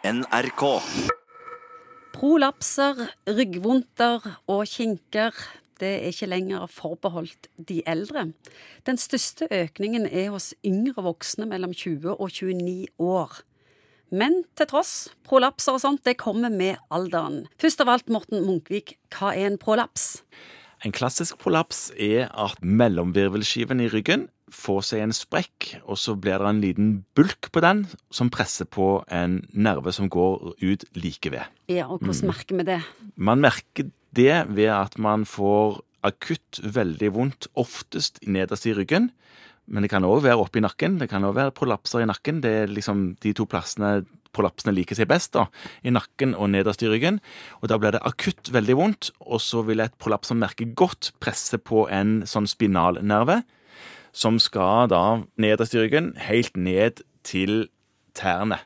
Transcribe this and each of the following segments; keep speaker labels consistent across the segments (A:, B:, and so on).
A: NRK.
B: Prolapser, ryggvondter og kinker det er ikke lenger forbeholdt de eldre. Den største økningen er hos yngre voksne mellom 20 og 29 år. Men til tross, prolapser og sånt, det kommer med alderen. Først av alt, Morten Munkvik, hva er en prolaps?
C: En klassisk prolaps er at mellomvirvelskiven i ryggen får seg en sprekk, og så blir det en liten bulk på den som presser på en nerve som går ut like ved.
B: Ja, og hvordan merker vi det?
C: Man merker det ved at man får akutt veldig vondt, oftest nederst i ryggen. Men det kan òg være oppi nakken. Det kan òg være prolapser i nakken. Det er liksom de to plassene prolapsene liker seg best, da, i nakken og nederst i ryggen. Og Da blir det akutt veldig vondt, og så vil et prolaps som merker godt, presse på en sånn spinalnerve, som skal da nederst i ryggen, helt ned til tærne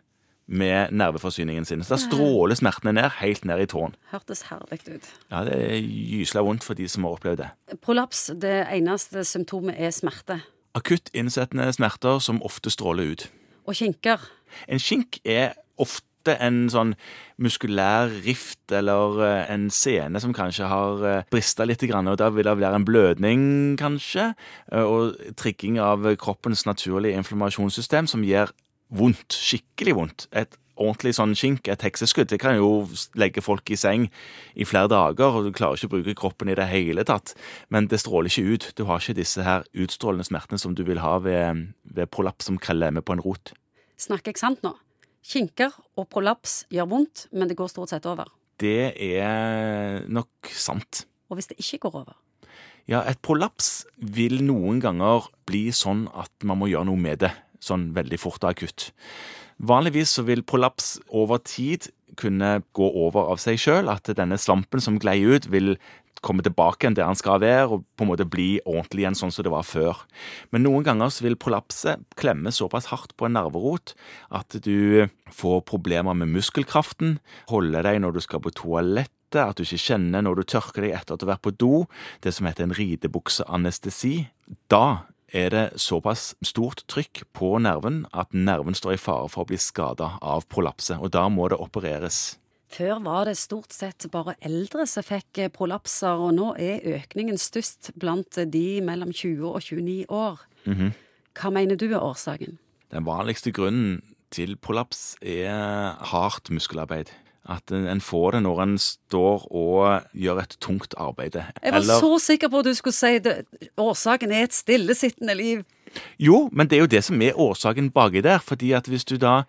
C: med nerveforsyningen sin. Så da stråler smertene ned, helt ned i tåen.
B: Hørtes herlig ut.
C: Ja, Det er gysla vondt for de som har opplevd det.
B: Prolaps, det eneste symptomet er smerte.
C: Akutt innsettende smerter som ofte stråler ut.
B: Og kinker.
C: En kink er ofte en sånn muskulær rift eller eh, en sene som kanskje har eh, brista litt, og da vil det være en blødning, kanskje, eh, og trigging av kroppens naturlige inflammasjonssystem som gjør vondt, skikkelig vondt. Et ordentlig sånn skink, et hekseskudd, det kan jo legge folk i seng i flere dager, og du klarer ikke å bruke kroppen i det hele tatt. Men det stråler ikke ut. Du har ikke disse her utstrålende smertene som du vil ha ved, ved prolaps som kreller med på en rot.
B: Snakker jeg sant nå? Kinker og prolaps gjør vondt, men det går stort sett over.
C: Det er nok sant.
B: Og hvis det ikke går over?
C: Ja, et prolaps vil noen ganger bli sånn at man må gjøre noe med det sånn veldig fort og akutt. Vanligvis så vil prolaps over tid kunne gå over av seg sjøl, at denne svampen som glei ut, vil komme tilbake igjen der han skal være, og på en måte bli ordentlig igjen sånn som det var før. Men noen ganger så vil prolapset klemme såpass hardt på en nerverot at du får problemer med muskelkraften, holde deg når du skal på toalettet, at du ikke kjenner når du tørker deg etter at du har vært på do, det som heter en ridebukseanestesi. Da er det såpass stort trykk på nerven at nerven står i fare for å bli skada av prolapset, og da må det opereres.
B: Før var det stort sett bare eldre som fikk prolapser, og nå er økningen størst blant de mellom 20 og 29 år.
C: Mm -hmm.
B: Hva mener du er årsaken?
C: Den vanligste grunnen til prolaps er hardt muskelarbeid. At en får det når en står og gjør et tungt arbeid.
B: Jeg var Eller, så sikker på at du skulle si det. årsaken er et stillesittende liv.
C: Jo, men det er jo det som er årsaken baki der. fordi at hvis du da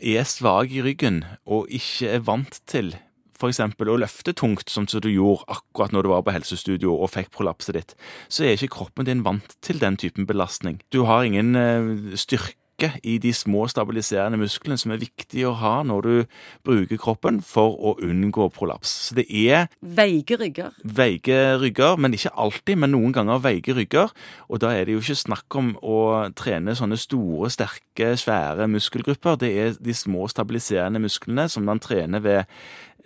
C: er svak i ryggen og ikke er vant til f.eks. å løfte tungt, som du gjorde akkurat når du var på helsestudio og fikk prolapset ditt, så er ikke kroppen din vant til den typen belastning. Du har ingen eh, styrke styrke i de små stabiliserende musklene som er viktig å ha når du bruker kroppen for å unngå prolaps. Så det er
B: Veige rygger.
C: Veige rygger, men ikke alltid, men noen ganger veige rygger. Og da er det jo ikke snakk om å trene sånne store, sterke, svære muskelgrupper. Det er de små stabiliserende musklene som man trener ved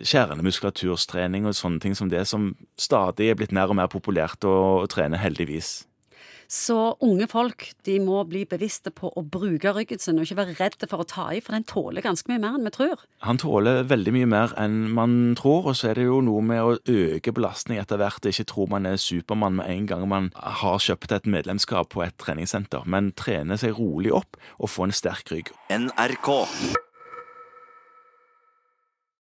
C: kjernemuskulaturstrening og sånne ting som det, som stadig er blitt mer og mer populært å trene, heldigvis.
B: Så unge folk de må bli bevisste på å bruke ryggen sin og ikke være redde for å ta i, for den tåler ganske mye mer enn vi tror.
C: Han tåler veldig mye mer enn man tror, og så er det jo noe med å øke belastning etter hvert. Ikke tro man er Supermann med en gang man har kjøpt et medlemskap på et treningssenter, men trene seg rolig opp og få en sterk rygg.
A: NRK.